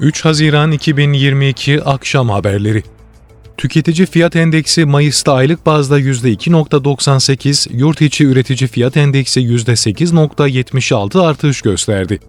3 Haziran 2022 Akşam Haberleri Tüketici Fiyat Endeksi Mayıs'ta aylık bazda %2.98, yurt içi üretici fiyat endeksi %8.76 artış gösterdi.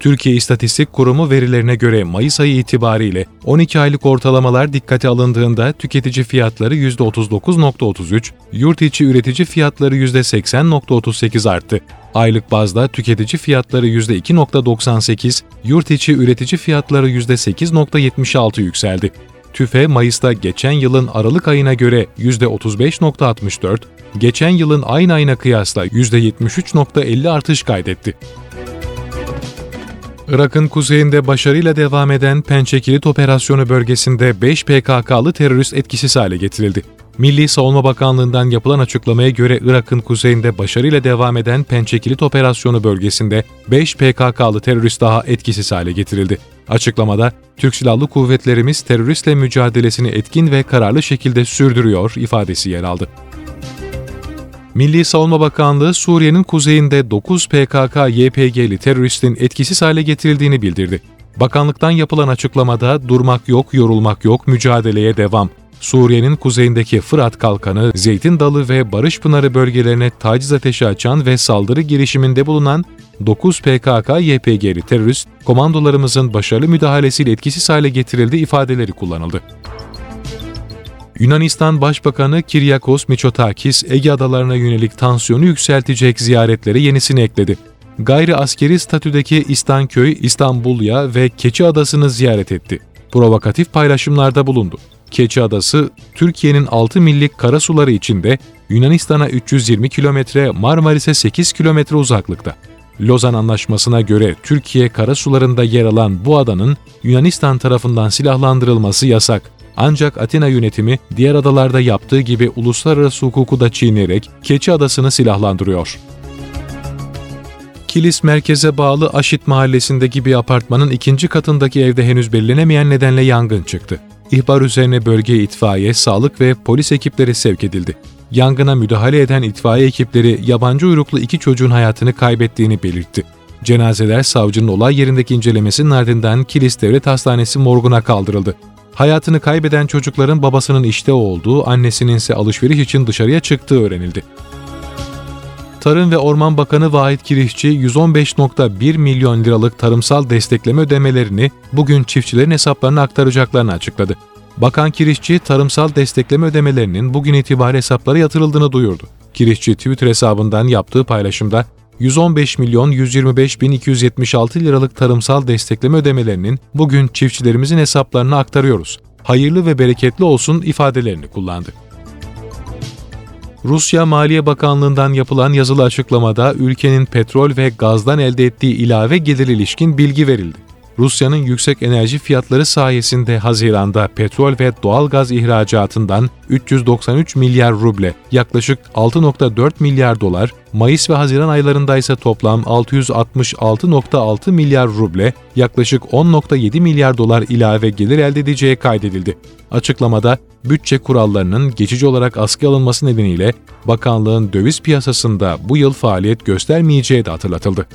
Türkiye İstatistik Kurumu verilerine göre Mayıs ayı itibariyle 12 aylık ortalamalar dikkate alındığında tüketici fiyatları %39.33, yurt içi üretici fiyatları %80.38 arttı. Aylık bazda tüketici fiyatları %2.98, yurt içi üretici fiyatları %8.76 yükseldi. TÜFE Mayıs'ta geçen yılın Aralık ayına göre %35.64, geçen yılın aynı ayına kıyasla %73.50 artış kaydetti. Irak'ın kuzeyinde başarıyla devam eden Pençekilit operasyonu bölgesinde 5 PKK'lı terörist etkisiz hale getirildi. Milli Savunma Bakanlığı'ndan yapılan açıklamaya göre Irak'ın kuzeyinde başarıyla devam eden Pençekilit operasyonu bölgesinde 5 PKK'lı terörist daha etkisiz hale getirildi. Açıklamada, Türk Silahlı Kuvvetlerimiz teröristle mücadelesini etkin ve kararlı şekilde sürdürüyor ifadesi yer aldı. Milli Savunma Bakanlığı Suriye'nin kuzeyinde 9 PKK-YPG'li teröristin etkisiz hale getirildiğini bildirdi. Bakanlıktan yapılan açıklamada durmak yok, yorulmak yok, mücadeleye devam. Suriye'nin kuzeyindeki Fırat Kalkanı, Zeytin Dalı ve Barış Pınarı bölgelerine taciz ateşi açan ve saldırı girişiminde bulunan 9 PKK-YPG'li terörist, komandolarımızın başarılı müdahalesiyle etkisiz hale getirildi ifadeleri kullanıldı. Yunanistan Başbakanı Kiryakos Mitsotakis, Ege adalarına yönelik tansiyonu yükseltecek ziyaretlere yenisini ekledi. Gayri askeri statüdeki İstanköy, İstanbulya ve Keçi Adası'nı ziyaret etti. Provokatif paylaşımlarda bulundu. Keçi Adası, Türkiye'nin 6 millik kara suları içinde Yunanistan'a 320 kilometre, Marmaris'e 8 kilometre uzaklıkta. Lozan Anlaşması'na göre Türkiye kara sularında yer alan bu adanın Yunanistan tarafından silahlandırılması yasak. Ancak Atina yönetimi diğer adalarda yaptığı gibi uluslararası hukuku da çiğneyerek Keçi Adası'nı silahlandırıyor. Kilis merkeze bağlı Aşit mahallesindeki bir apartmanın ikinci katındaki evde henüz belirlenemeyen nedenle yangın çıktı. İhbar üzerine bölgeye itfaiye, sağlık ve polis ekipleri sevk edildi. Yangına müdahale eden itfaiye ekipleri yabancı uyruklu iki çocuğun hayatını kaybettiğini belirtti. Cenazeler savcının olay yerindeki incelemesinin ardından Kilis Devlet Hastanesi morguna kaldırıldı. Hayatını kaybeden çocukların babasının işte olduğu, annesinin ise alışveriş için dışarıya çıktığı öğrenildi. Tarım ve Orman Bakanı Vahit Kirişçi 115.1 milyon liralık tarımsal destekleme ödemelerini bugün çiftçilerin hesaplarına aktaracaklarını açıkladı. Bakan Kirişçi, tarımsal destekleme ödemelerinin bugün itibariyle hesaplara yatırıldığını duyurdu. Kirişçi Twitter hesabından yaptığı paylaşımda 115 milyon 125 bin 276 liralık tarımsal destekleme ödemelerinin bugün çiftçilerimizin hesaplarına aktarıyoruz. Hayırlı ve bereketli olsun ifadelerini kullandı. Rusya Maliye Bakanlığı'ndan yapılan yazılı açıklamada ülkenin petrol ve gazdan elde ettiği ilave gelir ilişkin bilgi verildi. Rusya'nın yüksek enerji fiyatları sayesinde Haziran'da petrol ve doğal gaz ihracatından 393 milyar ruble, yaklaşık 6.4 milyar dolar, Mayıs ve Haziran aylarında ise toplam 666.6 milyar ruble, yaklaşık 10.7 milyar dolar ilave gelir elde edeceği kaydedildi. Açıklamada bütçe kurallarının geçici olarak askıya alınması nedeniyle bakanlığın döviz piyasasında bu yıl faaliyet göstermeyeceği de hatırlatıldı.